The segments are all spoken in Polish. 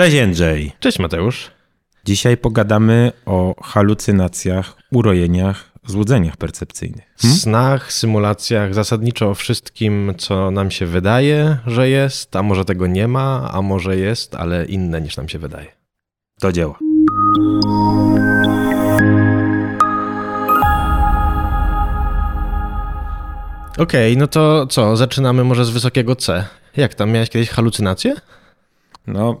Cześć Jędrzej. Cześć Mateusz. Dzisiaj pogadamy o halucynacjach, urojeniach, złudzeniach percepcyjnych. Hmm? Snach, symulacjach, zasadniczo o wszystkim, co nam się wydaje, że jest, a może tego nie ma, a może jest, ale inne niż nam się wydaje. Do dzieła. Okej, okay, no to co, zaczynamy może z wysokiego C. Jak tam, miałeś kiedyś halucynacje? No,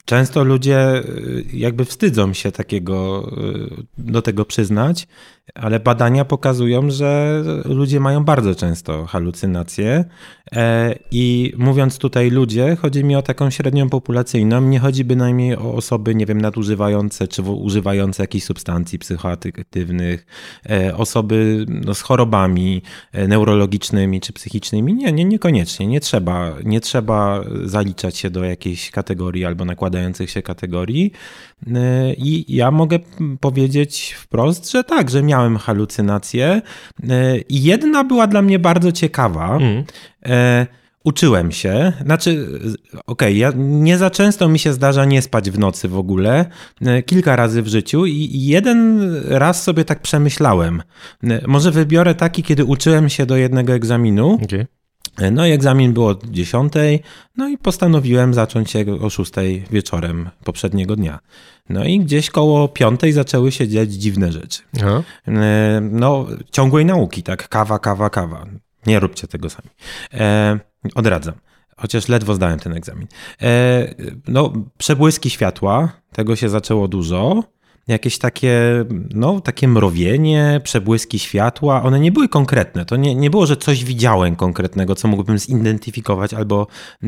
Często ludzie y, jakby wstydzą się takiego, y, do tego przyznać, ale badania pokazują, że ludzie mają bardzo często halucynacje. E, I mówiąc tutaj ludzie, chodzi mi o taką średnią populacyjną. Nie chodzi bynajmniej o osoby, nie wiem, nadużywające czy używające jakichś substancji psychoaktywnych, e, osoby no, z chorobami e, neurologicznymi czy psychicznymi. Nie, nie, niekoniecznie. Nie trzeba, nie trzeba zaliczać się do jakiejś kategorii albo nakładających się kategorii. I ja mogę powiedzieć wprost, że tak, że miałem halucynacje. I jedna była dla mnie bardzo ciekawa. Mm. Uczyłem się, znaczy, okej, okay, ja, nie za często mi się zdarza nie spać w nocy w ogóle, kilka razy w życiu i jeden raz sobie tak przemyślałem. Może wybiorę taki, kiedy uczyłem się do jednego egzaminu. Okay. No i egzamin było o 10, no i postanowiłem zacząć się o 6 wieczorem poprzedniego dnia. No i gdzieś koło 5 zaczęły się dziać dziwne rzeczy. Aha. E, no, ciągłej nauki, tak, kawa, kawa, kawa. Nie róbcie tego sami. E, odradzam. Chociaż ledwo zdałem ten egzamin. E, no, przebłyski światła, tego się zaczęło dużo jakieś takie, no, takie mrowienie, przebłyski światła. One nie były konkretne. To nie, nie było, że coś widziałem konkretnego, co mógłbym zidentyfikować albo e,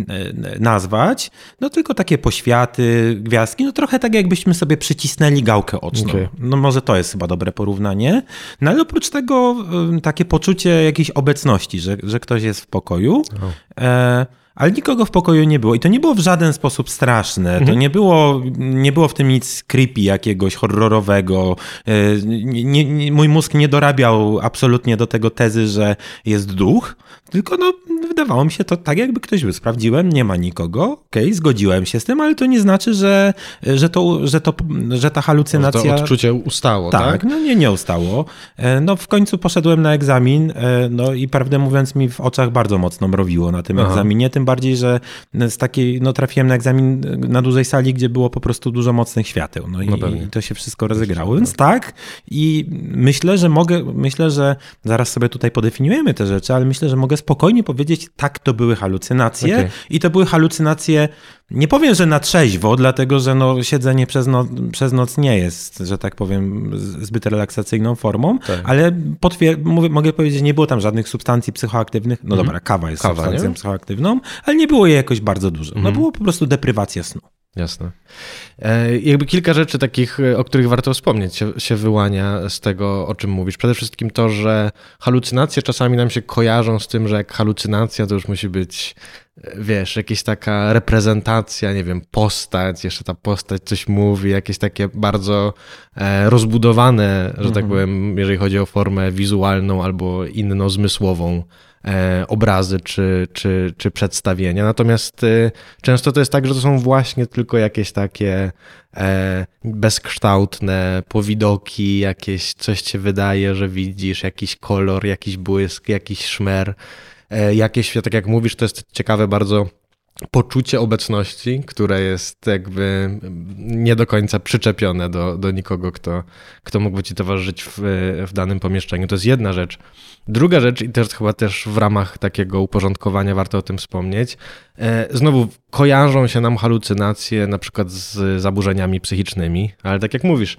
nazwać. No tylko takie poświaty, gwiazdki. No trochę tak jakbyśmy sobie przycisnęli gałkę oczną. Okay. No może to jest chyba dobre porównanie. No ale oprócz tego takie poczucie jakiejś obecności, że, że ktoś jest w pokoju. Oh. E ale nikogo w pokoju nie było i to nie było w żaden sposób straszne. Mhm. To nie było, nie było w tym nic creepy jakiegoś horrorowego. E, nie, nie, mój mózg nie dorabiał absolutnie do tego tezy, że jest duch, tylko no, wydawało mi się to tak, jakby ktoś był. Sprawdziłem, nie ma nikogo, okej, okay, zgodziłem się z tym, ale to nie znaczy, że, że, to, że, to, że ta halucynacja... Że to odczucie ustało, tak? Tak, no nie, nie ustało. E, no w końcu poszedłem na egzamin, e, no i prawdę mówiąc mi w oczach bardzo mocno mrowiło na tym Aha. egzaminie, tym bardziej, że z takiej, no trafiłem na egzamin na dużej sali, gdzie było po prostu dużo mocnych świateł, no, no i, i, to się wszystko rozegrało, więc tak i myślę, że mogę, myślę, że zaraz sobie tutaj podefiniujemy te rzeczy, ale myślę, że mogę spokojnie powiedzieć, tak, to były halucynacje okay. i to były halucynacje, nie powiem, że na trzeźwo, dlatego, że no, siedzenie przez, no, przez noc nie jest, że tak powiem, zbyt relaksacyjną formą, tak. ale potwier- mówię, mogę powiedzieć, że nie było tam żadnych substancji psychoaktywnych, no mhm. dobra, kawa jest kawa, substancją nie? psychoaktywną, ale nie było jej jakoś bardzo dużo, no mhm. było po prostu deprywacja snu. Jasne. E, jakby kilka rzeczy takich, e, o których warto wspomnieć, się, się, wyłania z tego, o czym mówisz. Przede wszystkim to, że halucynacje czasami nam się kojarzą z tym, że jak halucynacja to już musi być, e, wiesz, jakaś taka reprezentacja, nie wiem, postać, jeszcze ta postać coś mówi, jakieś takie bardzo rozbudowane, że tak mhm. powiem, jeżeli chodzi o formę wizualną albo inną zmysłową E, obrazy czy, czy, czy przedstawienia. Natomiast e, często to jest tak, że to są właśnie tylko jakieś takie e, bezkształtne powidoki, jakieś coś ci wydaje, że widzisz, jakiś kolor, jakiś błysk, jakiś szmer. Jakieś, tak jak mówisz, to jest ciekawe bardzo poczucie obecności, które jest jakby nie do końca przyczepione do, do nikogo, kto, kto mógłby ci towarzyszyć w, w danym pomieszczeniu. To jest jedna rzecz. Druga rzecz, i też chyba też w ramach takiego uporządkowania warto o tym wspomnieć, e, znowu kojarzą się nam halucynacje na przykład z zaburzeniami psychicznymi, ale tak jak mówisz,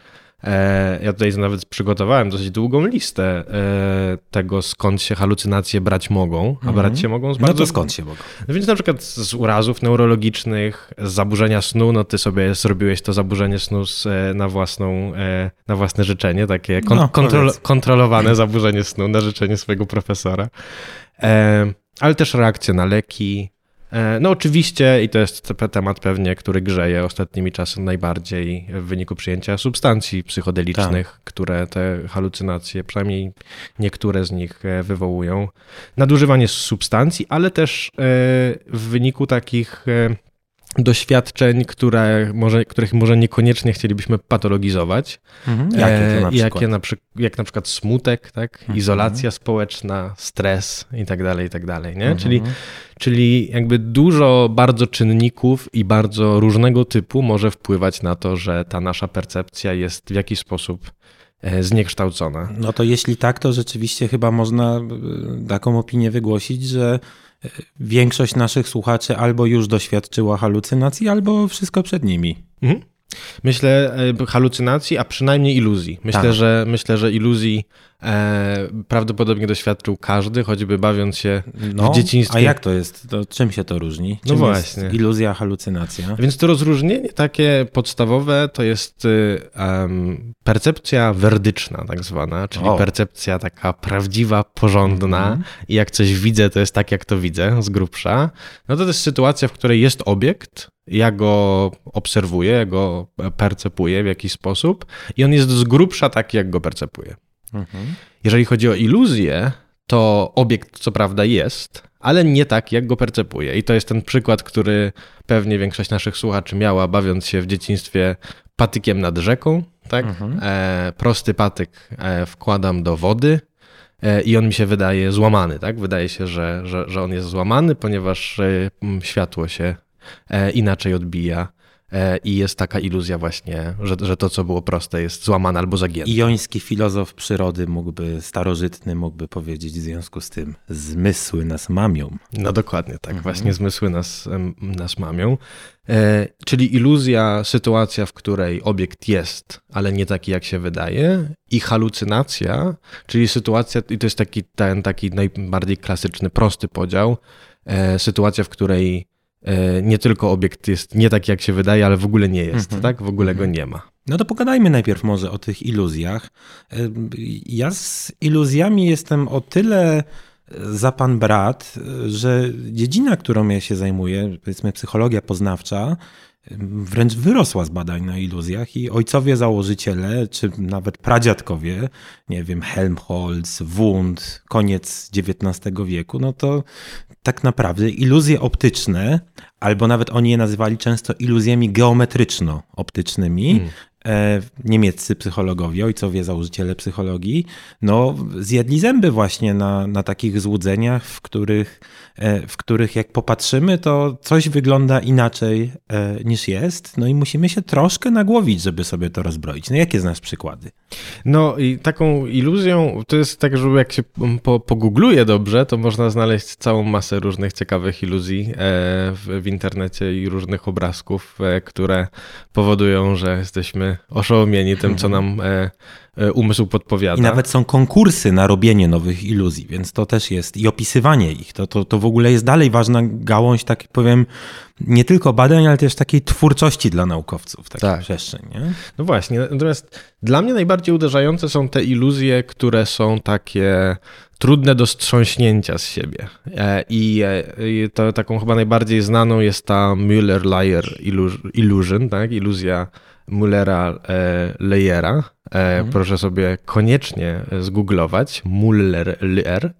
ja tutaj nawet przygotowałem dosyć długą listę e, tego, skąd się halucynacje brać mogą, a brać się mogą z bardzo... No to skąd się mogą? No więc na przykład z urazów neurologicznych, z zaburzenia snu, no ty sobie zrobiłeś to zaburzenie snu e, na, własną, na własne życzenie, takie kon no, kontrol kontrolowane zaburzenie snu na życzenie swojego profesora. Ale też reakcje na leki, E, no oczywiście, i to jest temat pewnie, który grzeje ostatnimi czasy najbardziej w wyniku przyjęcia substancji psychodelicznych, tak. które te halucynacje, przynajmniej niektóre z nich e, wywołują. Nadużywanie substancji, ale też e, w wyniku takich doświadczeń, które może, których może niekoniecznie chcielibyśmy patologizować. Mhm. Jakie to na E, przykład? jakie na przy, jak na przykład smutek, tak? Mhm. izolacja społeczna, stres i tak dalej, i tak dalej. Nie? Mhm. Czyli, czyli jakby dużo bardzo czynników i bardzo różnego typu może wpływać na to, że ta nasza percepcja jest w jakiś sposób e, zniekształcona. No to jeśli tak, to rzeczywiście chyba można y, taką opinię wygłosić, że większość naszych słuchaczy albo już doświadczyła halucynacji, albo wszystko przed nimi. Mhm. Myślę e, halucynacji, a przynajmniej iluzji. Myślę, Tak. że myślę, że iluzji e, prawdopodobnie doświadczył każdy, choćby bawiąc się No, w dzieciństwie. a jak to jest? To czym się to różni? No Czym właśnie. Jest iluzja, halucynacja. Więc to rozróżnienie takie podstawowe to jest em, percepcja werdyczna, tak zwana, czyli O. percepcja taka prawdziwa, porządna Mhm. i jak coś widzę, to jest tak, jak to widzę, z grubsza. No to to jest sytuacja, w której jest obiekt, ja go obserwuję, ja go percepuję w jakiś sposób i on jest z grubsza taki, jak go percepuję. Mhm. Jeżeli chodzi o iluzję, to obiekt co prawda jest, ale nie tak, jak go percepuje. I to jest ten przykład, który pewnie większość naszych słuchaczy miała, bawiąc się w dzieciństwie patykiem nad rzeką. Tak? Mhm. E, prosty patyk e, wkładam do wody e, i on mi się wydaje złamany. Tak? Wydaje się, że, że, że on jest złamany, ponieważ e, światło się e, inaczej odbija. E, I jest taka iluzja właśnie, że, że to, co było proste, jest złamane albo zagięte. Joński filozof przyrody mógłby, starożytny mógłby powiedzieć w związku z tym, zmysły nas mamią. No dokładnie tak, Mhm. właśnie zmysły nas, nas mamią. E, czyli iluzja, sytuacja, w której obiekt jest, ale nie taki, jak się wydaje, i halucynacja, czyli sytuacja, i to jest taki, ten taki najbardziej klasyczny, prosty podział, e, sytuacja, w której nie tylko obiekt jest nie taki, jak się wydaje, ale w ogóle nie jest, Mhm. tak? W ogóle go nie ma. No to pogadajmy najpierw może o tych iluzjach. Ym, Ja z iluzjami jestem o tyle za pan brat, że dziedzina, którą ja się zajmuję, powiedzmy psychologia poznawcza, wręcz wyrosła z badań na iluzjach i ojcowie założyciele, czy nawet pradziadkowie, nie wiem, Helmholtz, Wundt, koniec XIX wieku, no to tak naprawdę iluzje optyczne, albo nawet oni je nazywali często iluzjami geometryczno-optycznymi, Mm. E, niemieccy psychologowie, ojcowie założyciele psychologii, no zjedli zęby właśnie na, na takich złudzeniach, w których, e, w których jak popatrzymy, to coś wygląda inaczej e, niż jest, no i musimy się troszkę nagłowić, żeby sobie to rozbroić. No jakie znasz przykłady? No i taką iluzją, to jest tak, że jak się po, pogoogluje dobrze, to można znaleźć całą masę różnych ciekawych iluzji e, w, w internecie i różnych obrazków, e, które powodują, że jesteśmy oszołomieni tym, co nam e, e, umysł podpowiada. I nawet są konkursy na robienie nowych iluzji, więc to też jest i opisywanie ich. To, to, to w ogóle jest dalej ważna gałąź, tak powiem, nie tylko badań, ale też takiej twórczości dla naukowców, taka Tak. przestrzeń. Nie? No właśnie, natomiast dla mnie najbardziej uderzające są te iluzje, które są takie trudne do strząśnięcia z siebie. E, I, e, i to, taką chyba najbardziej znaną jest ta Müller-Lyer illu- illusion, tak? iluzja Mullera-Leyera. E, Proszę sobie koniecznie zgooglować Muller-Lyer.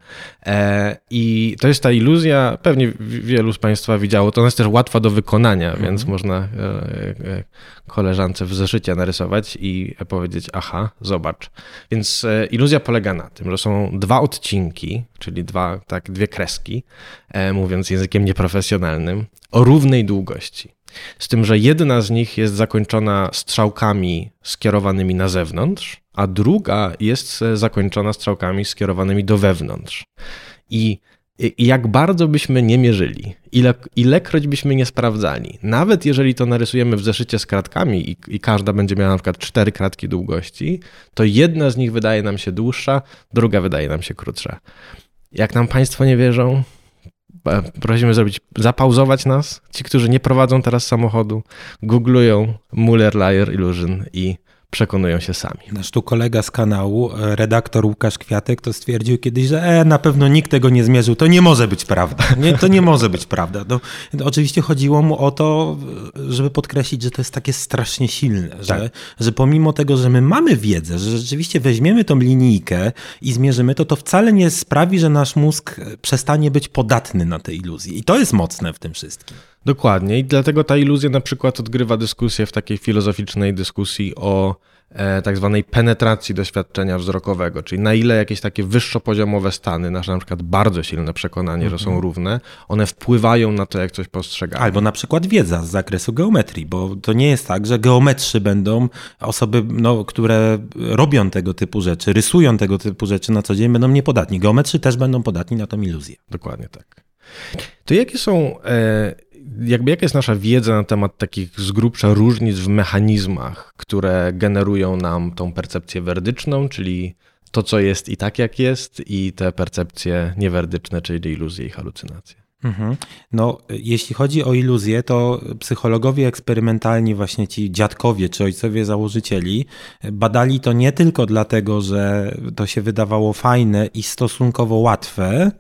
E, I to jest ta iluzja, pewnie wielu z Państwa widziało, to ona jest też łatwa do wykonania, więc można e, e, koleżance w zeszycie narysować i powiedzieć, aha, zobacz. Więc e, iluzja polega na tym, że są dwa odcinki, czyli dwa, tak, dwie kreski, e, mówiąc językiem nieprofesjonalnym, o równej długości. Z tym, że jedna z nich jest zakończona strzałkami skierowanymi na zewnątrz, a druga jest zakończona strzałkami skierowanymi do wewnątrz. I jak bardzo byśmy nie mierzyli, ile, ilekroć byśmy nie sprawdzali, nawet jeżeli to narysujemy w zeszycie z kratkami i, i każda będzie miała na przykład cztery kratki długości, to jedna z nich wydaje nam się dłuższa, druga wydaje nam się krótsza. Jak nam Państwo nie wierzą, prosimy zrobić, zapauzować nas. Ci, którzy nie prowadzą teraz samochodu, googlują Muller Liar Illusion i przekonują się sami. Nasz tu kolega z kanału, e, redaktor Łukasz Kwiatek, to stwierdził kiedyś, że e, na pewno nikt tego nie zmierzył. To nie może być prawda. Nie, to nie może być prawda. No, oczywiście chodziło mu o to, żeby podkreślić, że to jest takie strasznie silne, że, że pomimo tego, że my mamy wiedzę, że rzeczywiście weźmiemy tą linijkę i zmierzymy to, to wcale nie sprawi, że nasz mózg przestanie być podatny na te iluzje. I to jest mocne w tym wszystkim. Dokładnie i dlatego ta iluzja na przykład odgrywa dyskusję w takiej filozoficznej dyskusji o e, tak zwanej penetracji doświadczenia wzrokowego, czyli na ile jakieś takie wyższopoziomowe stany, nasze na przykład bardzo silne przekonanie, że są Mhm. równe, one wpływają na to, jak coś postrzegamy. Albo na przykład wiedza z zakresu geometrii, bo to nie jest tak, że geometrzy będą osoby, no, które robią tego typu rzeczy, rysują tego typu rzeczy na co dzień, będą niepodatni. Geometrzy też będą podatni na tą iluzję. Dokładnie tak. To jakie są, e, jakby jaka jest nasza wiedza na temat takich z grubsza różnic w mechanizmach, które generują nam tą percepcję werdyczną, czyli to, co jest i tak, jak jest, i te percepcje niewerdyczne, czyli iluzje i halucynacje. Mhm. No, jeśli chodzi o iluzję, to psychologowie eksperymentalni, właśnie ci dziadkowie czy ojcowie założycieli, badali to nie tylko dlatego, że to się wydawało fajne i stosunkowo łatwe,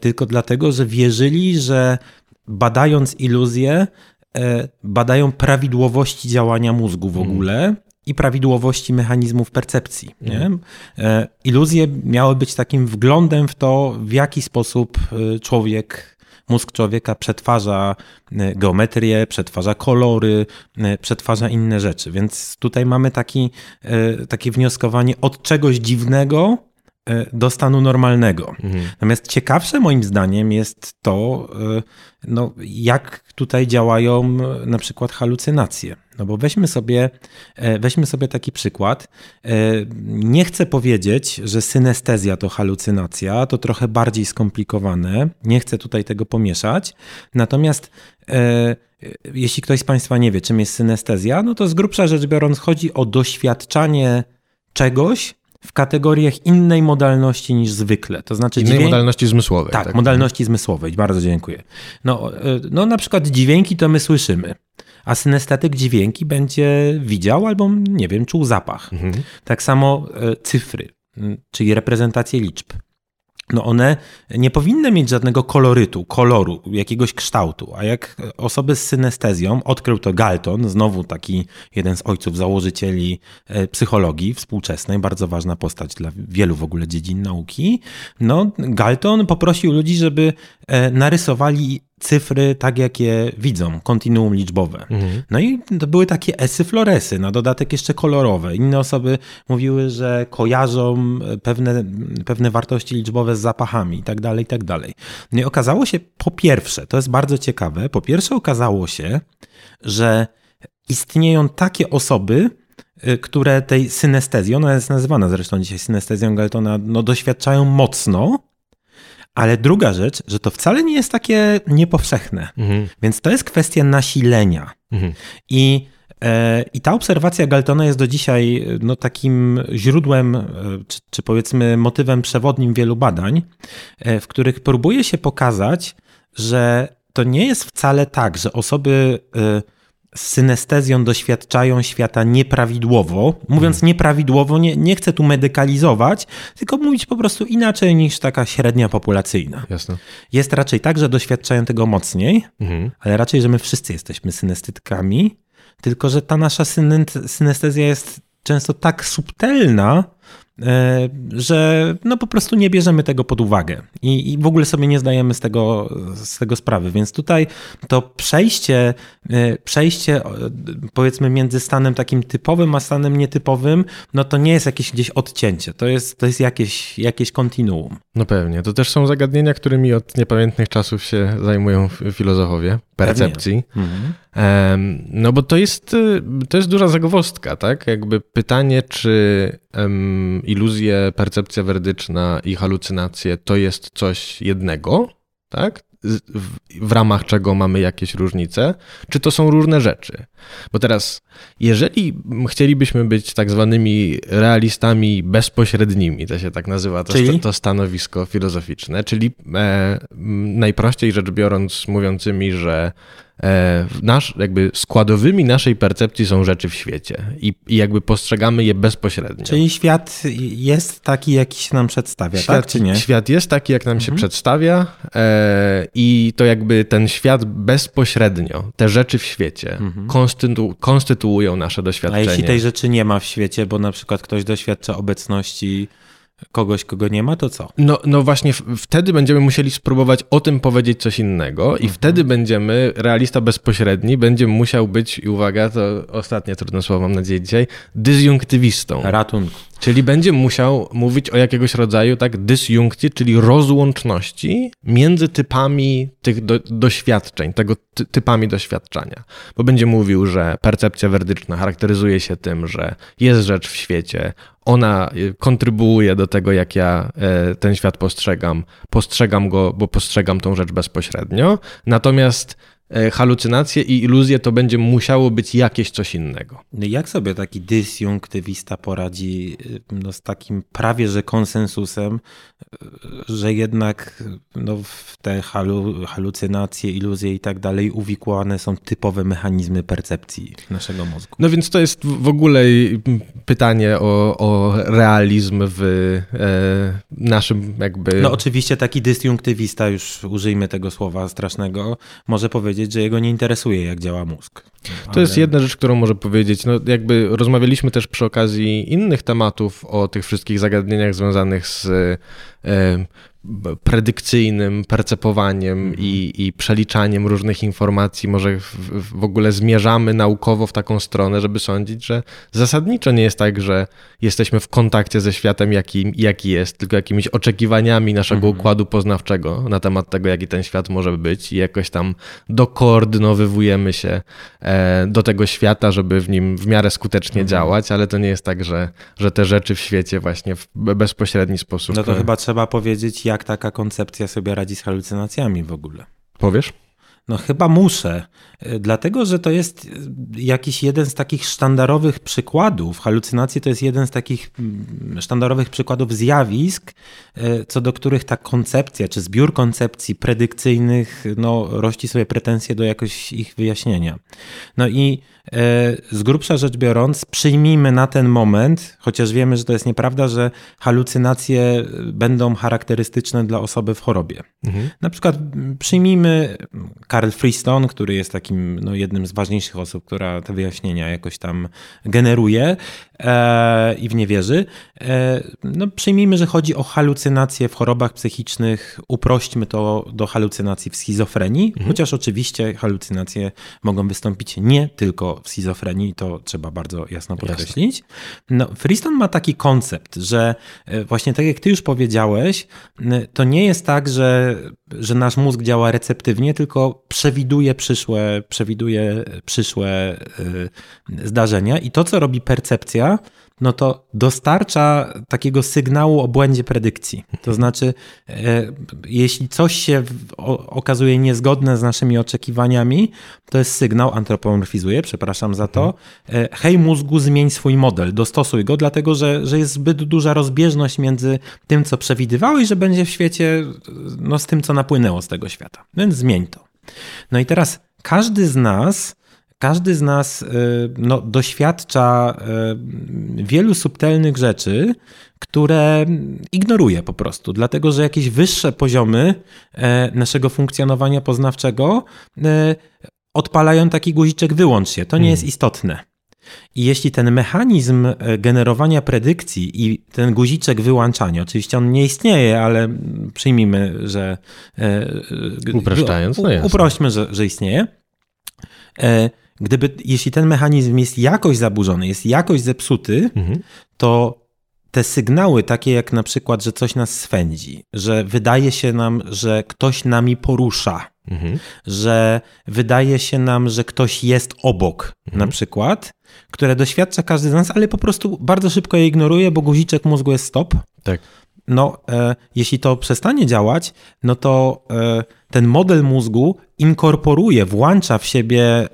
tylko dlatego, że wierzyli, że badając iluzję, e, badają prawidłowości działania mózgu w ogóle. I prawidłowości mechanizmów percepcji. Nie? E, Iluzje miały być takim wglądem w to, w jaki sposób e, człowiek, mózg człowieka przetwarza geometrię, przetwarza kolory, przetwarza inne rzeczy. Więc tutaj mamy taki, takie wnioskowanie od czegoś dziwnego do stanu normalnego. Natomiast ciekawsze moim zdaniem jest to, e, no, jak tutaj działają e, na przykład halucynacje. No bo weźmy sobie, e, weźmy sobie taki przykład. E, Nie chcę powiedzieć, że synestezja to halucynacja, to trochę bardziej skomplikowane. Nie chcę tutaj tego pomieszać. Natomiast e, jeśli ktoś z Państwa nie wie, czym jest synestezja, no to z grubsza rzecz biorąc chodzi o doświadczanie czegoś w kategoriach innej modalności niż zwykle. To znaczy Innej dźwięk- modalności zmysłowej. tak, modalności zmysłowej. Bardzo dziękuję. No, e, no na przykład dźwięki to my słyszymy, a synestetyk dźwięki będzie widział albo, nie wiem, czuł zapach. Tak samo e, cyfry, czyli reprezentacje liczb. No one nie powinny mieć żadnego kolorytu, koloru, jakiegoś kształtu. A jak osoby z synestezją, odkrył to Galton, znowu taki jeden z ojców założycieli e, psychologii współczesnej, bardzo ważna postać dla wielu w ogóle dziedzin nauki. No, Galton poprosił ludzi, żeby e, narysowali cyfry tak, jak je widzą, kontinuum liczbowe. No i to były takie esy floresy, na dodatek jeszcze kolorowe. Inne osoby mówiły, że kojarzą pewne, pewne wartości liczbowe z zapachami i tak dalej, i tak dalej. No i okazało się, po pierwsze, to jest bardzo ciekawe, po pierwsze okazało się, że istnieją takie osoby, y, które tej synestezji, ona jest nazywana zresztą dzisiaj synestezją Galtona, no doświadczają mocno, ale druga rzecz, że to wcale nie jest takie niepowszechne. Mhm. Więc to jest kwestia nasilenia. Mhm. I, e, I ta obserwacja Galtona jest do dzisiaj e, no, takim źródłem, e, czy, czy powiedzmy motywem przewodnim wielu badań, w których próbuje się pokazać, że to nie jest wcale tak, że osoby z synestezją doświadczają świata nieprawidłowo. Mówiąc nieprawidłowo, nie, nie chcę tu medykalizować, tylko mówić po prostu inaczej niż taka średnia populacyjna. Jasne. Jest raczej tak, że doświadczają tego mocniej, Mhm. ale raczej, że my wszyscy jesteśmy synestykami, tylko że ta nasza synestezja jest często tak subtelna, że no po prostu nie bierzemy tego pod uwagę i, i w ogóle sobie nie zdajemy z tego, z tego sprawy. Więc tutaj to przejście, e, przejście e, powiedzmy między stanem takim typowym, a stanem nietypowym, no to nie jest jakieś gdzieś odcięcie, to jest, to jest jakieś, jakieś kontinuum. No pewnie. To też są zagadnienia, którymi od niepamiętnych czasów się zajmują filozofowie percepcji. Mhm. No bo to jest, y, to jest duża zagwozdka, tak? Jakby pytanie, czy em, iluzje, percepcja werdyczna i halucynacje to jest coś jednego, tak? W, ramach czego mamy jakieś różnice, czy to są różne rzeczy? Bo teraz, jeżeli chcielibyśmy być tak zwanymi realistami bezpośrednimi, to się tak nazywa to, sta- to stanowisko filozoficzne, czyli e, najprościej rzecz biorąc, mówiącymi, że nasz, jakby składowymi naszej percepcji są rzeczy w świecie i, i jakby postrzegamy je bezpośrednio. Czyli świat jest taki, jaki się nam przedstawia, Świat, tak czy nie? Mhm. świat jest taki, jak nam się przedstawia, e, i to jakby ten świat bezpośrednio, te rzeczy w świecie konstytu, konstytuują nasze Mhm. A doświadczenie. jeśli tej rzeczy nie ma w świecie, bo na przykład ktoś doświadcza obecności kogoś, kogo nie ma, to co? No, no właśnie wtedy będziemy musieli spróbować o tym powiedzieć coś innego i mhm. wtedy będziemy, realista bezpośredni, będzie musiał być, i uwaga, to ostatnie trudne słowo mam nadzieję dzisiaj, dysjunktywistą. Ratunku. Czyli będzie musiał mówić o jakiegoś rodzaju tak dysjunkcji, czyli rozłączności między typami tych do, doświadczeń, tego ty, typami doświadczenia. Bo będzie mówił, że percepcja werdyczna charakteryzuje się tym, że jest rzecz w świecie, ona y, kontrybuuje do tego, jak ja e, ten świat postrzegam. Postrzegam go, bo postrzegam tą rzecz bezpośrednio. Natomiast halucynacje i iluzje, to będzie musiało być jakieś coś innego. No jak sobie taki dysjunktywista poradzi e, no, z takim prawie że konsensusem, e, że jednak no, w te halu, halucynacje, iluzje i tak dalej uwikłane są typowe mechanizmy percepcji naszego mózgu? No więc to jest w ogóle pytanie o, o realizm w e, naszym jakby... No oczywiście taki dysjunktywista, już użyjmy tego słowa strasznego, może powiedzieć, powiedzieć, że jego nie interesuje, jak działa mózg. To Ale... jest jedna rzecz, którą może powiedzieć. No, jakby rozmawialiśmy też przy okazji innych tematów o tych wszystkich zagadnieniach związanych z e, predykcyjnym percepowaniem mm. i, i, przeliczaniem różnych informacji, może w, w, ogóle zmierzamy naukowo w taką stronę, żeby sądzić, że zasadniczo nie jest tak, że jesteśmy w kontakcie ze światem, jaki, jaki jest, tylko jakimiś oczekiwaniami naszego mm. układu poznawczego na temat tego, jaki ten świat może być i jakoś tam dokoordynowywujemy się e, do tego świata, żeby w nim w miarę skutecznie mm. działać, ale to nie jest tak, że, że te rzeczy w świecie właśnie w bezpośredni sposób. No to chyba trzeba powiedzieć, jak taka koncepcja sobie radzi z halucynacjami w ogóle. Powiesz? No chyba muszę, e, dlatego że to jest e, jakiś jeden z takich sztandarowych przykładów. Halucynacje to jest jeden z takich mm, sztandarowych przykładów zjawisk, e, co do których ta koncepcja, czy zbiór koncepcji predykcyjnych, no, rości sobie pretensje do jakoś ich wyjaśnienia. No i z grubsza rzecz biorąc, przyjmijmy na ten moment, chociaż wiemy, że to jest nieprawda, że halucynacje będą charakterystyczne dla osoby w chorobie. Mhm. Na przykład przyjmijmy Carl Freestone, który jest takim no, jednym z ważniejszych osób, która te wyjaśnienia jakoś tam generuje e, i w nie wierzy. E, no, przyjmijmy, że chodzi o halucynacje w chorobach psychicznych, uprośćmy to do halucynacji w schizofrenii, mhm. chociaż oczywiście halucynacje mogą wystąpić nie tylko w schizofrenii, to trzeba bardzo jasno podkreślić. No, Freestone ma taki koncept, że e, właśnie tak jak ty już powiedziałeś, to nie jest tak, że, że nasz mózg działa receptywnie, tylko przewiduje przyszłe, przewiduje przyszłe y, zdarzenia i to, co robi percepcja, no to dostarcza takiego sygnału o błędzie predykcji. To znaczy, e, jeśli coś się okazuje niezgodne z naszymi oczekiwaniami, to jest sygnał, antropomorfizuje, przepraszam za to, e, hej mózgu, zmień swój model, dostosuj go, dlatego że, że jest zbyt duża rozbieżność między tym, co przewidywałeś, że będzie w świecie, no z tym, co napłynęło z tego świata. Więc zmień to. No i teraz każdy z nas każdy z nas y, no, doświadcza y, wielu subtelnych rzeczy, które ignoruje po prostu, dlatego że jakieś wyższe poziomy e, naszego funkcjonowania poznawczego e, odpalają taki guziczek wyłącz się. To nie hmm. jest istotne. I jeśli ten mechanizm e, generowania predykcji i ten guziczek wyłączania, oczywiście on nie istnieje, ale przyjmijmy, że. Upraszczając, no jasne. Że, że istnieje gdyby, jeśli ten mechanizm jest jakoś zaburzony, jest jakoś zepsuty, mhm. to te sygnały, takie jak na przykład, że coś nas swędzi, że wydaje się nam, że ktoś nami porusza, mhm. że wydaje się nam, że ktoś jest obok, mhm. na przykład, które doświadcza każdy z nas, ale po prostu bardzo szybko je ignoruje, bo guziczek mózgu jest stop. Tak. No, e, jeśli to przestanie działać, no to e, ten model mózgu inkorporuje, włącza w siebie e,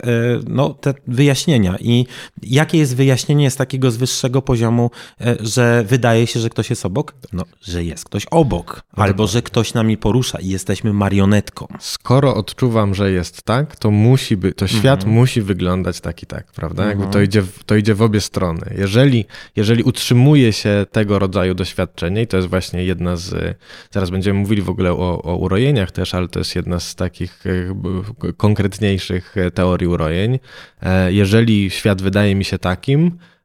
no, te wyjaśnienia. I jakie jest wyjaśnienie z takiego z wyższego poziomu, e, że wydaje się, że ktoś jest obok? No, że jest ktoś obok, albo że ktoś nami porusza i jesteśmy marionetką. Skoro odczuwam, że jest tak, to musi być, to świat mhm. musi wyglądać tak i tak, prawda? Jakby to, mhm. idzie, w, to idzie w obie strony. Jeżeli, jeżeli utrzymuje się tego rodzaju doświadczenie, i to jest właśnie jedna z, zaraz będziemy mówili w ogóle o, o urojeniach też, ale to jest jedna z takich e, konkretniejszych teorii urojeń. E, jeżeli świat wydaje mi się takim, e,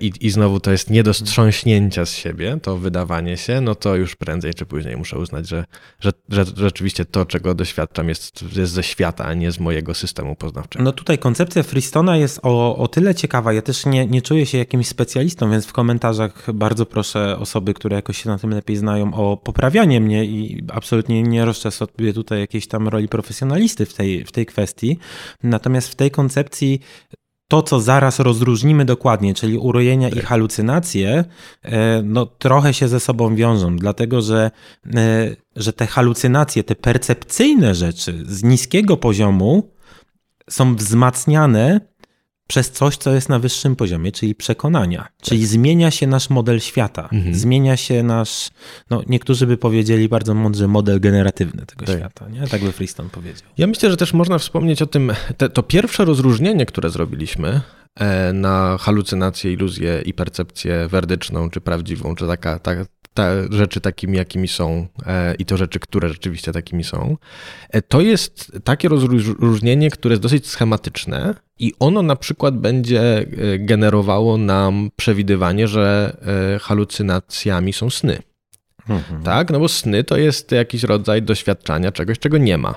i, i znowu to jest nie do strząśnięcia z siebie, to wydawanie się, no to już prędzej czy później muszę uznać, że, że, że rzeczywiście to, czego doświadczam, jest, jest ze świata, a nie z mojego systemu poznawczego. No tutaj koncepcja Freestona jest o, o tyle ciekawa. Ja też nie, nie czuję się jakimś specjalistą, więc w komentarzach bardzo proszę osoby, które jakoś się na tym lepiej znają, o poprawianie mnie i absolutnie nie roszczę sobie tutaj jakiejś tam roli profesjonalisty w tej, w tej kwestii. Natomiast w tej koncepcji to, co zaraz rozróżnimy dokładnie, czyli urojenia tak. i halucynacje, e, no trochę się ze sobą wiążą, dlatego że, e, że te halucynacje, te percepcyjne rzeczy z niskiego poziomu są wzmacniane przez coś, co jest na wyższym poziomie, czyli przekonania. Czyli tak. zmienia się nasz model świata. Mhm. Zmienia się nasz, no niektórzy by powiedzieli bardzo mądrze, model generatywny tego tak. świata. Nie? Tak by Freestone powiedział. Ja myślę, że też można wspomnieć o tym, te, to pierwsze rozróżnienie, które zrobiliśmy na halucynację, iluzję i percepcję werdyczną, czy prawdziwą, czy taka, ta, ta, rzeczy takimi, jakimi są e, i to rzeczy, które rzeczywiście takimi są. E, to jest takie rozróżnienie, które jest dosyć schematyczne i ono na przykład będzie e, generowało nam przewidywanie, że e, halucynacjami są sny. Mhm. Tak? No bo sny to jest jakiś rodzaj doświadczania czegoś, czego nie ma.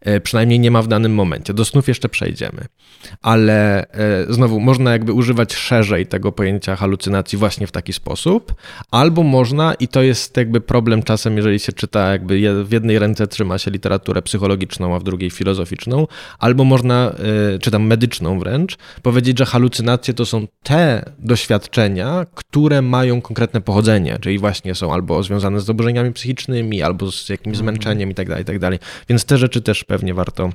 E, przynajmniej nie ma w danym momencie. Do snów jeszcze przejdziemy. Ale e, znowu można jakby używać szerzej tego pojęcia halucynacji właśnie w taki sposób, albo można, i to jest jakby problem czasem, jeżeli się czyta jakby w jednej ręce trzyma się literaturę psychologiczną, a w drugiej filozoficzną, albo można, e, czy tam medyczną wręcz, powiedzieć, że halucynacje to są te doświadczenia, które mają konkretne pochodzenie, czyli właśnie są albo związane z zaburzeniami psychicznymi, albo z jakimś mhm. zmęczeniem i tak dalej, i tak dalej. Więc te rzeczy też pewnie warto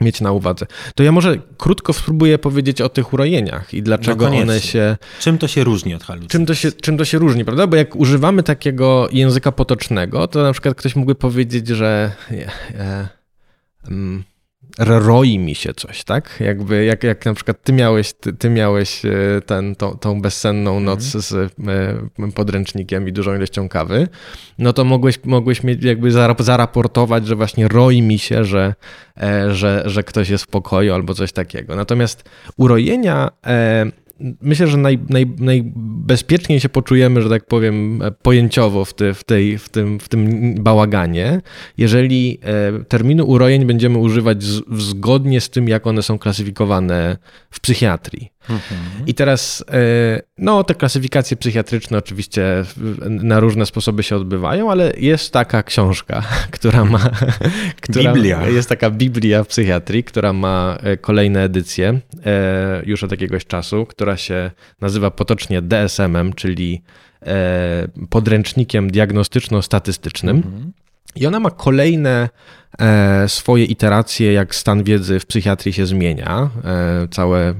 mieć na uwadze. To ja może krótko spróbuję powiedzieć o tych urojeniach i dlaczego no one się... Czym to się różni od halucynacji? Czym to, się, czym to się różni, prawda? Bo jak używamy takiego języka potocznego, to na przykład ktoś mógłby powiedzieć, że... Nie, e, mm, roi mi się coś, tak? Jakby, jak, jak na przykład ty miałeś, ty, ty miałeś e, ten, tą, tą bezsenną mhm. noc z e, podręcznikiem i dużą ilością kawy, no to mogłeś, mogłeś mieć, jakby zaraportować, że właśnie roi mi się, że, e, że, że ktoś jest w pokoju albo coś takiego. Natomiast urojenia myślę, że naj, naj, najbezpieczniej się poczujemy, że tak powiem, pojęciowo w, ty, w, tej, w, tym, w tym bałaganie, jeżeli e, terminu urojeń będziemy używać z, zgodnie z tym, jak one są klasyfikowane w psychiatrii. Mhm. I teraz, e, no, te klasyfikacje psychiatryczne oczywiście na różne sposoby się odbywają, ale jest taka książka, która ma. która Biblia. Jest taka Biblia w psychiatrii, która ma e, kolejne edycje e, już od jakiegoś czasu, która się nazywa potocznie DSM-em, czyli podręcznikiem diagnostyczno-statystycznym. Mhm. I ona ma kolejne e, swoje iteracje, jak stan wiedzy w psychiatrii się zmienia. E, całe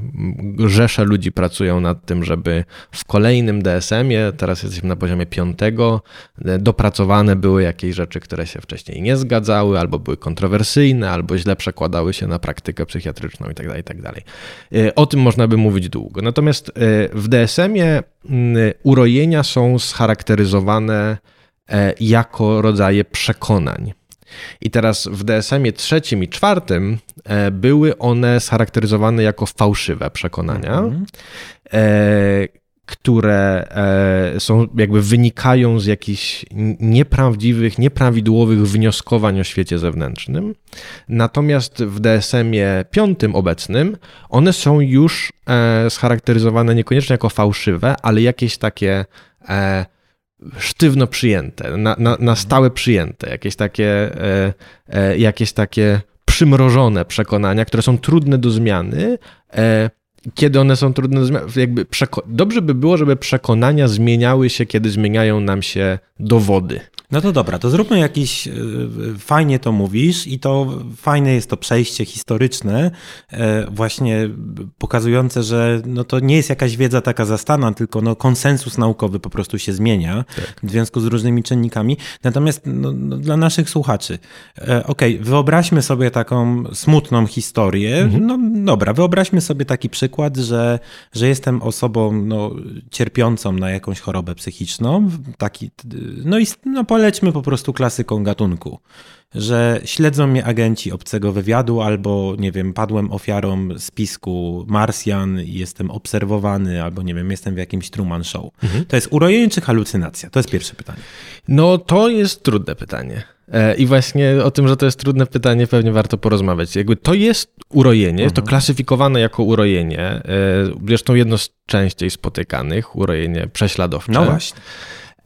rzesze ludzi pracują nad tym, żeby w kolejnym DSM-ie, teraz jesteśmy na poziomie piątego, e, dopracowane były jakieś rzeczy, które się wcześniej nie zgadzały, albo były kontrowersyjne, albo źle przekładały się na praktykę psychiatryczną itd. Tak itd. Tak o tym można by mówić długo. Natomiast w DSM-ie urojenia są scharakteryzowane jako rodzaje przekonań. I teraz w DSM-ie trzecim i czwartym e, były one scharakteryzowane jako fałszywe przekonania, mhm. E, które są jakby wynikają z jakichś nieprawdziwych, nieprawidłowych wnioskowań o świecie zewnętrznym. Natomiast w DSM-ie piątym obecnym one są już scharakteryzowane niekoniecznie jako fałszywe, ale jakieś takie sztywno przyjęte, na, na, na stałe przyjęte, jakieś takie, e, e, jakieś takie przymrożone przekonania, które są trudne do zmiany. E, kiedy one są trudne do zmiany, jakby dobrze by było, żeby przekonania zmieniały się, kiedy zmieniają nam się dowody. No to dobra, to zróbmy jakiś, e, fajnie to mówisz i to fajne jest to przejście historyczne, e, właśnie pokazujące, że no to nie jest jakaś wiedza taka zastana, tylko no konsensus naukowy po prostu się zmienia tak. w związku z różnymi czynnikami. Natomiast no, no dla naszych słuchaczy, e, okej, okay, wyobraźmy sobie taką smutną historię. Mhm. No dobra, wyobraźmy sobie taki przykład, że, że jestem osobą no, cierpiącą na jakąś chorobę psychiczną, taki, no i no, lećmy po prostu klasyką gatunku że śledzą mnie agenci obcego wywiadu, albo nie wiem, padłem ofiarą spisku Marsjan i jestem obserwowany, albo nie wiem, jestem w jakimś Truman Show. Mhm. To jest urojenie czy halucynacja? To jest pierwsze pytanie. No, to jest trudne pytanie. E, I właśnie o tym, że to jest trudne pytanie, pewnie warto porozmawiać. Jakby to jest urojenie, to mhm. klasyfikowane jako urojenie, e, zresztą jedno z częściej spotykanych, urojenie prześladowcze. No właśnie.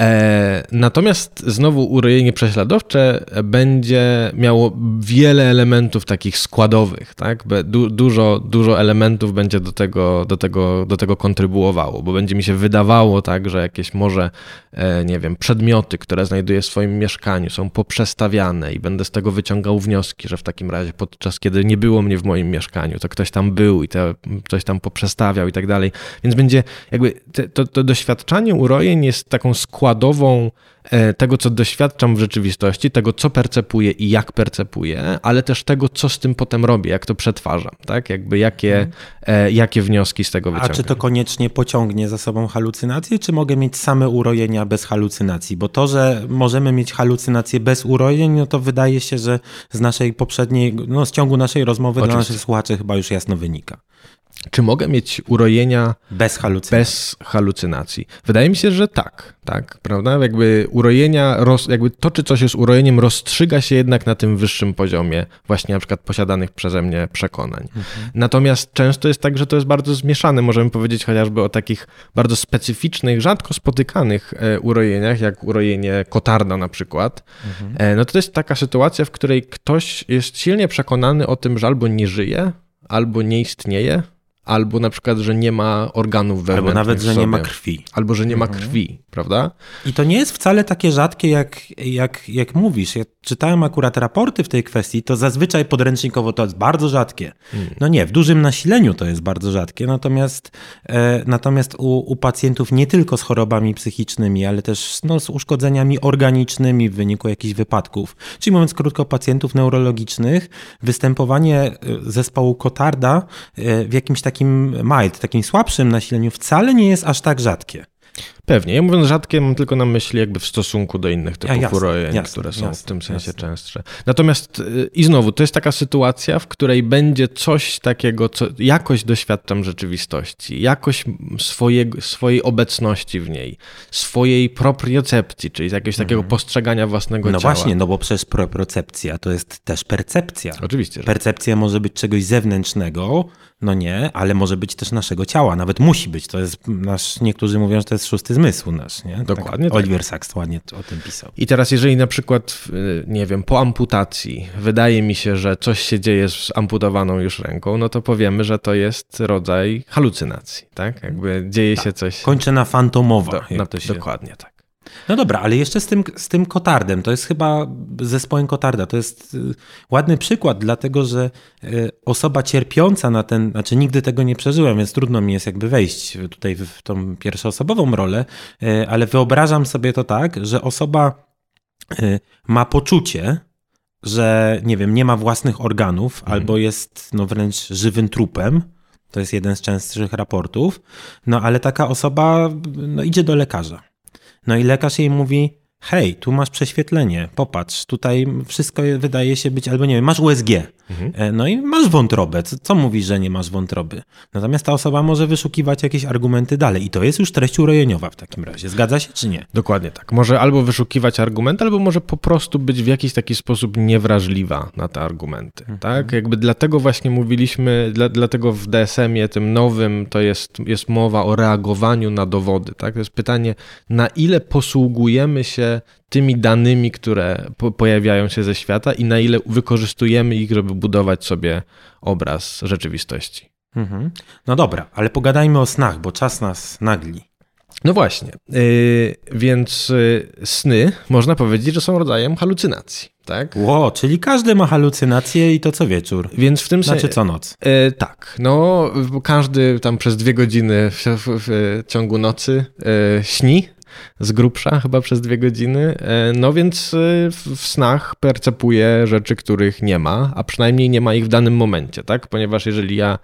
E, natomiast znowu urojenie prześladowcze będzie miało wiele elementów takich składowych, tak? Du, dużo, dużo elementów będzie do tego, do, tego, do tego kontrybuowało, bo będzie mi się wydawało tak, że jakieś może, e, nie wiem, przedmioty, które znajduję w swoim mieszkaniu są poprzestawiane i będę z tego wyciągał wnioski, że w takim razie podczas kiedy nie było mnie w moim mieszkaniu, to ktoś tam był i to, coś tam poprzestawiał i tak dalej. Więc będzie jakby te, to, to doświadczanie urojeń jest taką składową składową e, tego, co doświadczam w rzeczywistości, tego, co percepuję i jak percepuję, ale też tego, co z tym potem robię, jak to przetwarzam, tak? Jakby jakie, hmm. jakie wnioski z tego wyciągam. A czy to koniecznie pociągnie za sobą halucynacje, czy mogę mieć same urojenia bez halucynacji? Bo to, że możemy mieć halucynacje bez urojeń, no to wydaje się, że z naszej poprzedniej, no z ciągu naszej rozmowy Oczywiście. dla naszych słuchaczy chyba już jasno wynika. Czy mogę mieć urojenia bez halucynacji? bez halucynacji? Wydaje mi się, że tak, tak, prawda? Jakby urojenia, jakby to, czy coś jest urojeniem, rozstrzyga się jednak na tym wyższym poziomie właśnie na przykład posiadanych przeze mnie przekonań. Mhm. Natomiast często jest tak, że to jest bardzo zmieszane. Możemy powiedzieć chociażby o takich bardzo specyficznych, rzadko spotykanych e, urojeniach, jak urojenie kotarda na przykład. Mhm. E, no to jest taka sytuacja, w której ktoś jest silnie przekonany o tym, że albo nie żyje, albo nie istnieje, albo na przykład, że nie ma organów wewnętrznych. Albo nawet, że nie ma krwi. Albo, że nie ma mhm. krwi, prawda? I to nie jest wcale takie rzadkie, jak, jak, jak mówisz. Ja czytałem akurat raporty w tej kwestii, to zazwyczaj podręcznikowo to jest bardzo rzadkie. Hmm. No nie, w dużym nasileniu to jest bardzo rzadkie, natomiast, e, natomiast u, u pacjentów nie tylko z chorobami psychicznymi, ale też no, z uszkodzeniami organicznymi w wyniku jakichś wypadków, czyli mówiąc krótko, pacjentów neurologicznych, występowanie e, zespołu Kotarda e, w jakimś takim mild, takim słabszym nasileniu wcale nie jest aż tak rzadkie. Pewnie. Ja mówiąc rzadkie, mam tylko na myśli jakby w stosunku do innych typów ja, urojeń, które są jasne, w tym sensie jasne. częstsze. Natomiast y, i znowu, to jest taka sytuacja, w której będzie coś takiego, co jakoś doświadczam rzeczywistości, jakoś swojego, swojej obecności w niej, swojej propriocepcji, czyli jakiegoś takiego mhm. postrzegania własnego no ciała. No właśnie, no bo przecież propriocepcja to jest też percepcja. Oczywiście. Że. Percepcja może być czegoś zewnętrznego, no nie, ale może być też naszego ciała, nawet musi być. To jest nasz, niektórzy mówią, że to jest szósty zmysł nasz, nie? Dokładnie. Tak. Oliver Sacks ładnie o tym pisał. I teraz, jeżeli na przykład, nie wiem, po amputacji wydaje mi się, że coś się dzieje z amputowaną już ręką, no to powiemy, że to jest rodzaj halucynacji, tak? Jakby dzieje tak. się coś. Kończę na fantomowa. Do, na. Dokładnie tak. No dobra, ale jeszcze z tym, z tym kotardem, to jest chyba zespołem kotarda, to jest y, ładny przykład, dlatego że y, osoba cierpiąca na ten, znaczy nigdy tego nie przeżyłem, więc trudno mi jest jakby wejść tutaj w tą pierwszoosobową rolę, y, ale wyobrażam sobie to tak, że osoba ma poczucie, że nie wiem, nie ma własnych organów mhm. albo jest no wręcz żywym trupem, to jest jeden z częstszych raportów, no ale taka osoba no, idzie do lekarza no i lekarz jej mówi, hej, tu masz prześwietlenie, popatrz, tutaj wszystko wydaje się być, albo nie wiem, masz USG, mhm. E, no i masz wątrobę, co, co mówisz, że nie masz wątroby? Natomiast ta osoba może wyszukiwać jakieś argumenty dalej i to jest już treść urojeniowa w takim razie, zgadza się czy nie? Dokładnie tak, może albo wyszukiwać argumenty, albo może po prostu być w jakiś taki sposób niewrażliwa na te argumenty, mhm. tak? Jakby dlatego właśnie mówiliśmy, dla, dlatego w DSM-ie tym nowym to jest, jest mowa o reagowaniu na dowody, tak? To jest pytanie, na ile posługujemy się tymi danymi, które po pojawiają się ze świata i na ile wykorzystujemy ich, żeby budować sobie obraz rzeczywistości. Mhm. No dobra, ale pogadajmy o snach, bo czas nas nagli. No właśnie, yy, więc yy, sny można powiedzieć, że są rodzajem halucynacji, tak? Ło, czyli każdy ma halucynacje i to co wieczór. Więc w tym sensie. Znaczy co noc. Yy, tak, no każdy tam przez dwie godziny w, w, w ciągu nocy y, śni, z grubsza, chyba przez dwie godziny. E, no więc e, w snach percepuję rzeczy, których nie ma, a przynajmniej nie ma ich w danym momencie, tak? Ponieważ jeżeli ja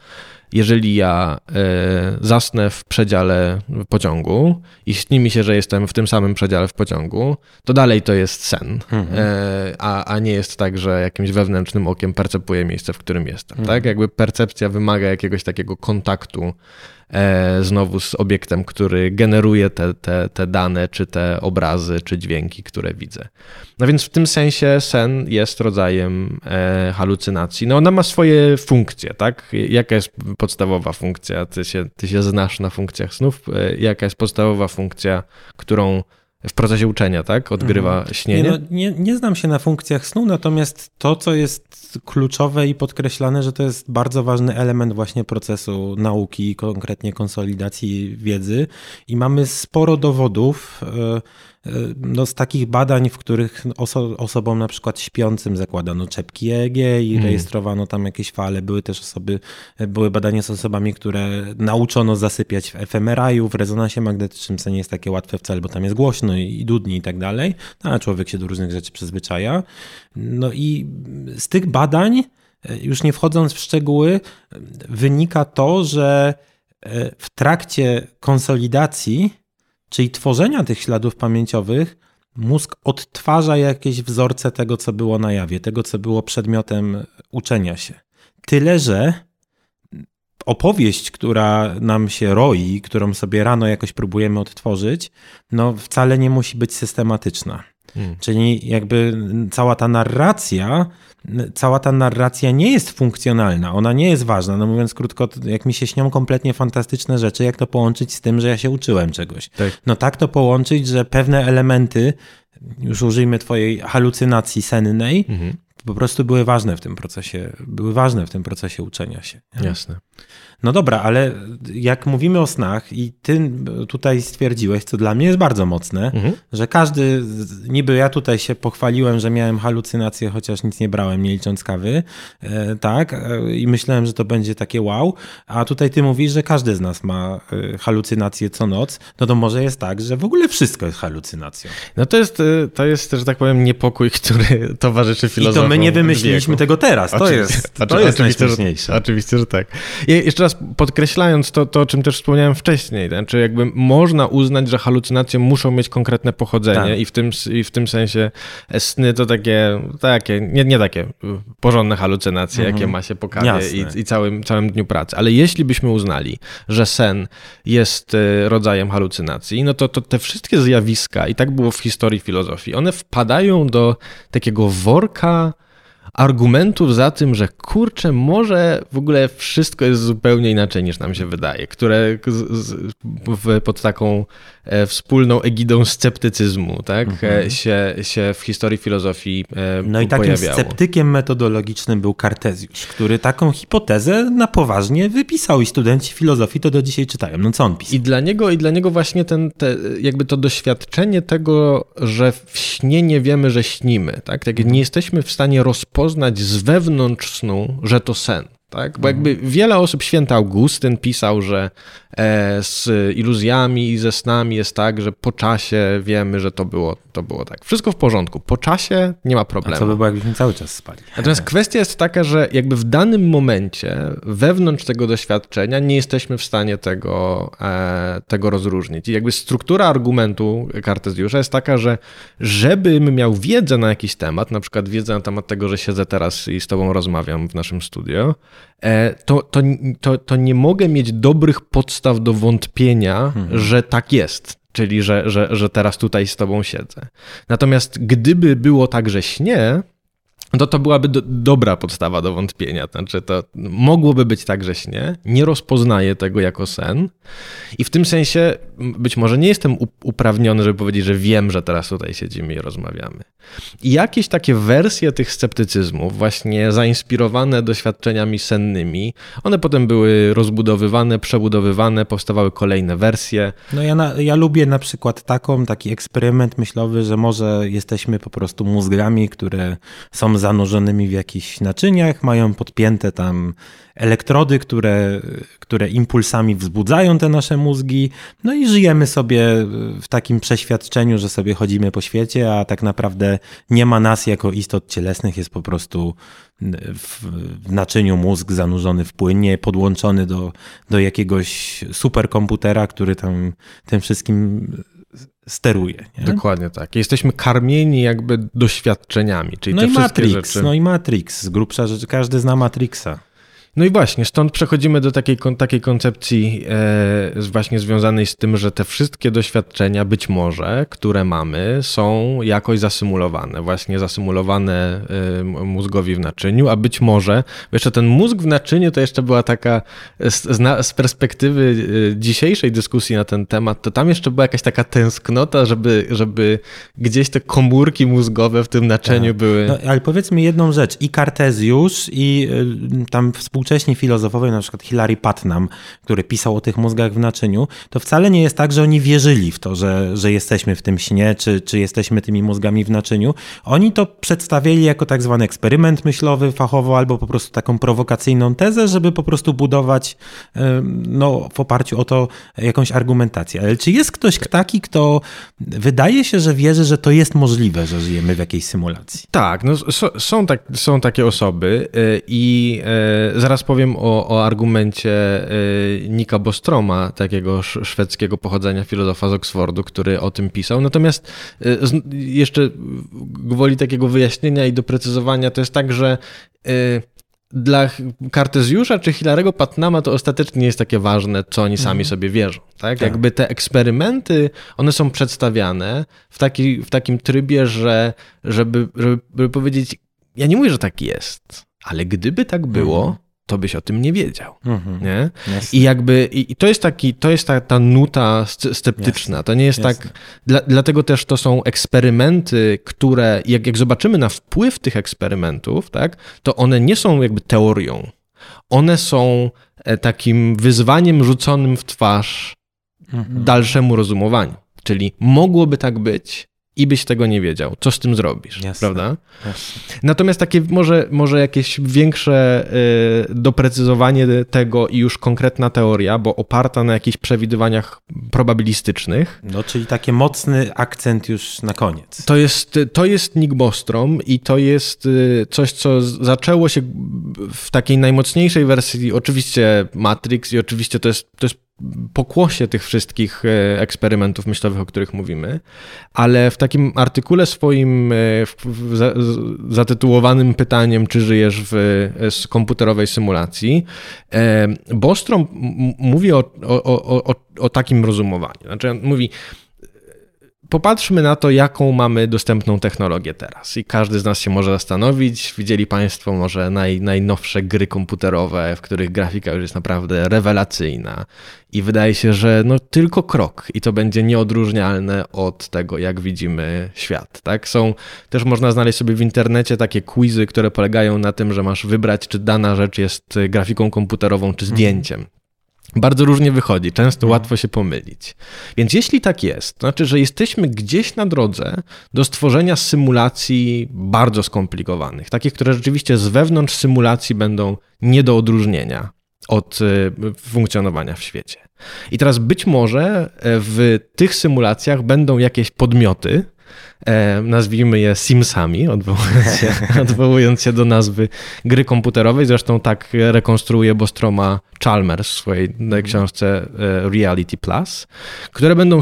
jeżeli ja e, zasnę w przedziale pociągu i śni mi się, że jestem w tym samym przedziale w pociągu, to dalej to jest sen, mhm. e, a, a nie jest tak, że jakimś wewnętrznym okiem percepuję miejsce, w którym jestem. Mhm. Tak? Jakby percepcja wymaga jakiegoś takiego kontaktu E, znowu z obiektem, który generuje te, te, te dane, czy te obrazy, czy dźwięki, które widzę. No więc w tym sensie sen jest rodzajem halucynacji. No ona ma swoje funkcje, tak? Jaka jest podstawowa funkcja? Ty się, ty się znasz na funkcjach snów. E, jaka jest podstawowa funkcja, którą w procesie uczenia, tak? Odgrywa mhm. śnienie? Nie, no, nie, nie znam się na funkcjach snu, natomiast to, co jest kluczowe i podkreślane, że to jest bardzo ważny element właśnie procesu nauki, konkretnie konsolidacji wiedzy i mamy sporo dowodów, yy, no, z takich badań, w których oso osobom na przykład śpiącym zakładano czepki EEG i mm. rejestrowano tam jakieś fale. Były też osoby, e, były badania z osobami, które nauczono zasypiać w fMRI-u, w rezonansie magnetycznym, co nie jest takie łatwe wcale, bo tam jest głośno i, i dudni i tak dalej, no, a człowiek się do różnych rzeczy przyzwyczaja. No i z tych badań, e, już nie wchodząc w szczegóły, wynika to, że w trakcie konsolidacji czyli tworzenia tych śladów pamięciowych, mózg odtwarza jakieś wzorce tego, co było na jawie, tego, co było przedmiotem uczenia się. Tyle, że opowieść, która nam się roi, którą sobie rano jakoś próbujemy odtworzyć, no wcale nie musi być systematyczna. Hmm. Czyli jakby cała ta narracja, cała ta narracja nie jest funkcjonalna, ona nie jest ważna. No mówiąc krótko, jak mi się śnią kompletnie fantastyczne rzeczy, jak to połączyć z tym, że ja się uczyłem czegoś? Tak. No tak to połączyć, że pewne elementy, już użyjmy twojej halucynacji sennej, mhm. po prostu były ważne w tym procesie, były ważne w tym procesie uczenia się. Jasne. No dobra, ale jak mówimy o snach i ty tutaj stwierdziłeś, co dla mnie jest bardzo mocne, mhm. że każdy, niby ja tutaj się pochwaliłem, że miałem halucynacje, chociaż nic nie brałem, nie licząc kawy, e, tak, e, i myślałem, że to będzie takie wow, a tutaj ty mówisz, że każdy z nas ma e, halucynacje co noc, no to może jest tak, że w ogóle wszystko jest halucynacją. No to jest, to jest, że tak powiem, niepokój, który towarzyszy filozofom. I to my nie wymyśliliśmy tego teraz, to oczywiście, jest, to jest oczywiście, najśmieszniejsze. Że, oczywiście, że tak. I jeszcze raz podkreślając to, to, o czym też wspomniałem wcześniej, znaczy jakby można uznać, że halucynacje muszą mieć konkretne pochodzenie tak. i, w tym, i w tym sensie sny to takie, takie nie, nie takie porządne halucynacje, mhm. jakie ma się po kawie i, i, całym, całym dniu pracy. Ale jeśli byśmy uznali, że sen jest e, rodzajem halucynacji, no to, to te wszystkie zjawiska, i tak było w historii filozofii, one wpadają do takiego worka argumentów za tym, że kurczę, może w ogóle wszystko jest zupełnie inaczej niż nam się wydaje, które z, z, w, pod taką e, wspólną egidą sceptycyzmu tak, mhm. e, się, się w historii filozofii e, No i takim sceptykiem metodologicznym był Kartezjusz, który taką hipotezę na poważnie wypisał i studenci filozofii to do dzisiaj czytają. No co on pisał? I dla niego, i dla niego właśnie ten, te, jakby to doświadczenie tego, że w śnie nie wiemy, że śnimy, tak, tak nie jesteśmy w stanie rozpoznać rozpoznać z wewnątrz snu, że to sen. Tak? Bo jakby wiele osób, święty Augustyn pisał, że e, z iluzjami i ze snami jest tak, że po czasie wiemy, że to było, to było tak. Wszystko w porządku. Po czasie nie ma problemu. A co by było, jakbyśmy cały czas spali? Natomiast kwestia jest taka, że jakby w danym momencie, wewnątrz tego doświadczenia, nie jesteśmy w stanie tego, e, tego rozróżnić. I jakby struktura argumentu Kartezjusza jest taka, że żebym miał wiedzę na jakiś temat, na przykład wiedzę na temat tego, że siedzę teraz i z tobą rozmawiam w naszym studio, to, to, to, to nie mogę mieć dobrych podstaw do wątpienia, mhm. że tak jest. Czyli, że, że, że teraz tutaj z tobą siedzę. Natomiast gdyby było tak, że śnie, to to byłaby do, dobra podstawa do wątpienia. Znaczy, to mogłoby być tak, że śnie, nie rozpoznaję tego jako sen i w tym sensie być może nie jestem uprawniony, żeby powiedzieć, że wiem, że teraz tutaj siedzimy i rozmawiamy. I jakieś takie wersje tych sceptycyzmów, właśnie zainspirowane doświadczeniami sennymi, one potem były rozbudowywane, przebudowywane, powstawały kolejne wersje. No ja, na, ja lubię na przykład taką, taki eksperyment myślowy, że może jesteśmy po prostu mózgami, które są zanurzonymi w jakichś naczyniach, mają podpięte tam elektrody, które, które impulsami wzbudzają te nasze mózgi. No i żyjemy sobie w takim przeświadczeniu, że sobie chodzimy po świecie, a tak naprawdę nie ma nas jako istot cielesnych, jest po prostu w, naczyniu mózg zanurzony w płynie, podłączony do, do jakiegoś superkomputera, który tam tym wszystkim steruje. Nie? Dokładnie tak. Jesteśmy karmieni jakby doświadczeniami, czyli no te i wszystkie Matrix, rzeczy. no i Matrix, z grubsza rzecz, każdy zna Matrixa. No i właśnie, stąd przechodzimy do takiej, takiej koncepcji e, właśnie związanej z tym, że te wszystkie doświadczenia być może, które mamy, są jakoś zasymulowane, właśnie zasymulowane e, mózgowi w naczyniu, a być może, jeszcze ten mózg w naczyniu to jeszcze była taka, z, z perspektywy e, dzisiejszej dyskusji na ten temat, to tam jeszcze była jakaś taka tęsknota, żeby, żeby gdzieś te komórki mózgowe w tym naczyniu tak. były. No, ale powiedzmy jedną rzecz, i Kartezjusz, i y, tam współczesni współcześni filozofowie, na przykład Hilary Putnam, który pisał o tych mózgach w naczyniu, to wcale nie jest tak, że oni wierzyli w to, że, że jesteśmy w tym śnie, czy, czy jesteśmy tymi mózgami w naczyniu. Oni to przedstawili jako tak zwany eksperyment myślowy fachowo, albo po prostu taką prowokacyjną tezę, żeby po prostu budować no, w oparciu o to jakąś argumentację. Ale czy jest ktoś taki, kto wydaje się, że wierzy, że to jest możliwe, że żyjemy w jakiejś symulacji? Tak, no, są, tak, są takie osoby y, i y, zaraz powiem o, o argumencie y, Nika Bostroma, takiego szwedzkiego pochodzenia filozofa z Oxfordu, który o tym pisał. Natomiast y, jeszcze gwoli takiego wyjaśnienia i doprecyzowania, to jest tak, że y, dla Kartezjusza czy Hilarego Patnama to ostatecznie nie jest takie ważne, co oni sami mhm. sobie wierzą. Tak? tak? Jakby te eksperymenty, one są przedstawiane w, taki, w takim trybie, że żeby, żeby powiedzieć, ja nie mówię, że tak jest, ale gdyby tak było, mhm to byś o tym nie wiedział. Mhm. Nie? I jakby i to jest taki, to jest ta, ta nuta sceptyczna. To nie jest tak, tak. Dla, dlatego też to są eksperymenty, które, jak, jak zobaczymy na wpływ tych eksperymentów, tak, to one nie są jakby teorią. One są e, takim wyzwaniem rzuconym w twarz mhm. dalszemu rozumowaniu. Czyli mogłoby tak być, i byś tego nie wiedział. Co z tym zrobisz, Jasne. prawda? Jasne. Natomiast takie może, może jakieś większe y, doprecyzowanie tego i już konkretna teoria, bo oparta na jakichś przewidywaniach probabilistycznych. No, czyli taki mocny akcent już na koniec. To jest, to jest Nick Bostrom i to jest y, coś, co zaczęło się w takiej najmocniejszej wersji, oczywiście Matrix i oczywiście to jest, to jest pokłosie tych wszystkich e, eksperymentów myślowych, o których mówimy, ale w takim artykule swoim e, zatytułowanym pytaniem, czy żyjesz w e, komputerowej symulacji, Bostrom mówi o, o, o, o takim rozumowaniu. Znaczy, mówi, Popatrzmy na to, jaką mamy dostępną technologię teraz. I każdy z nas się może zastanowić. Widzieli Państwo może naj, najnowsze gry komputerowe, w których grafika już jest naprawdę rewelacyjna. I wydaje się, że no tylko krok i to będzie nieodróżnialne od tego, jak widzimy świat. Tak? Są, też można znaleźć sobie w internecie takie quizy, które polegają na tym, że masz wybrać, czy dana rzecz jest grafiką komputerową, czy zdjęciem. Bardzo różnie wychodzi, często mhm. łatwo się pomylić. Więc jeśli tak jest, to znaczy, że jesteśmy gdzieś na drodze do stworzenia symulacji bardzo skomplikowanych, takich, które rzeczywiście z wewnątrz symulacji będą nie do odróżnienia od y, funkcjonowania w świecie. I teraz być może e, w tych symulacjach będą jakieś podmioty, nazwijmy je Simsami, odwołując się, odwołując się do nazwy gry komputerowej. Zresztą tak rekonstruuje Bostroma Chalmers w swojej książce e, Reality Plus, które będą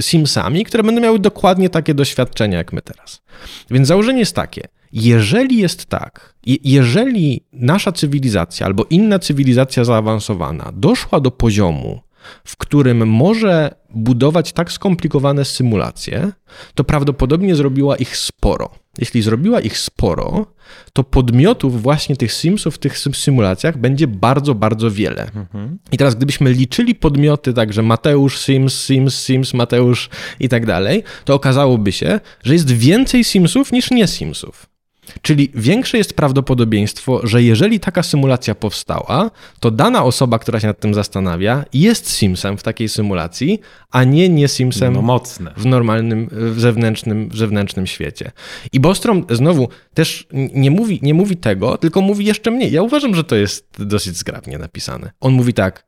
Simsami, które będą miały dokładnie takie doświadczenia jak my teraz. Więc założenie jest takie. Jeżeli jest tak, jeżeli nasza cywilizacja albo inna cywilizacja zaawansowana doszła do poziomu, w którym może budować tak skomplikowane symulacje, to prawdopodobnie zrobiła ich sporo. Jeśli zrobiła ich sporo, to podmiotów właśnie tych Simsów w tych symulacjach będzie bardzo, bardzo wiele. Mhm. I teraz gdybyśmy liczyli podmioty, także Mateusz, Sims, Sims, Sims, Mateusz i tak dalej, to okazałoby się, że jest więcej Simsów niż nie Simsów. Czyli większe jest prawdopodobieństwo, że jeżeli taka symulacja powstała, to dana osoba, która się nad tym zastanawia, jest Simsem w takiej symulacji, a nie nie Simsem No mocne. w normalnym, w zewnętrznym, w zewnętrznym świecie. I Bostrom znowu też nie mówi, nie mówi tego, tylko mówi jeszcze mniej. Ja uważam, że to jest dosyć zgrabnie napisane. On mówi tak,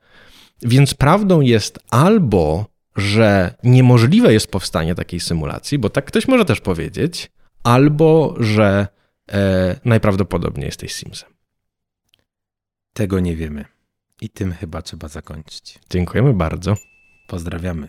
więc prawdą jest albo, że niemożliwe jest powstanie takiej symulacji, bo tak ktoś może też powiedzieć, albo, że e, najprawdopodobniej jesteś Simsem. Tego nie wiemy. I tym chyba trzeba zakończyć. Dziękujemy bardzo. Pozdrawiamy.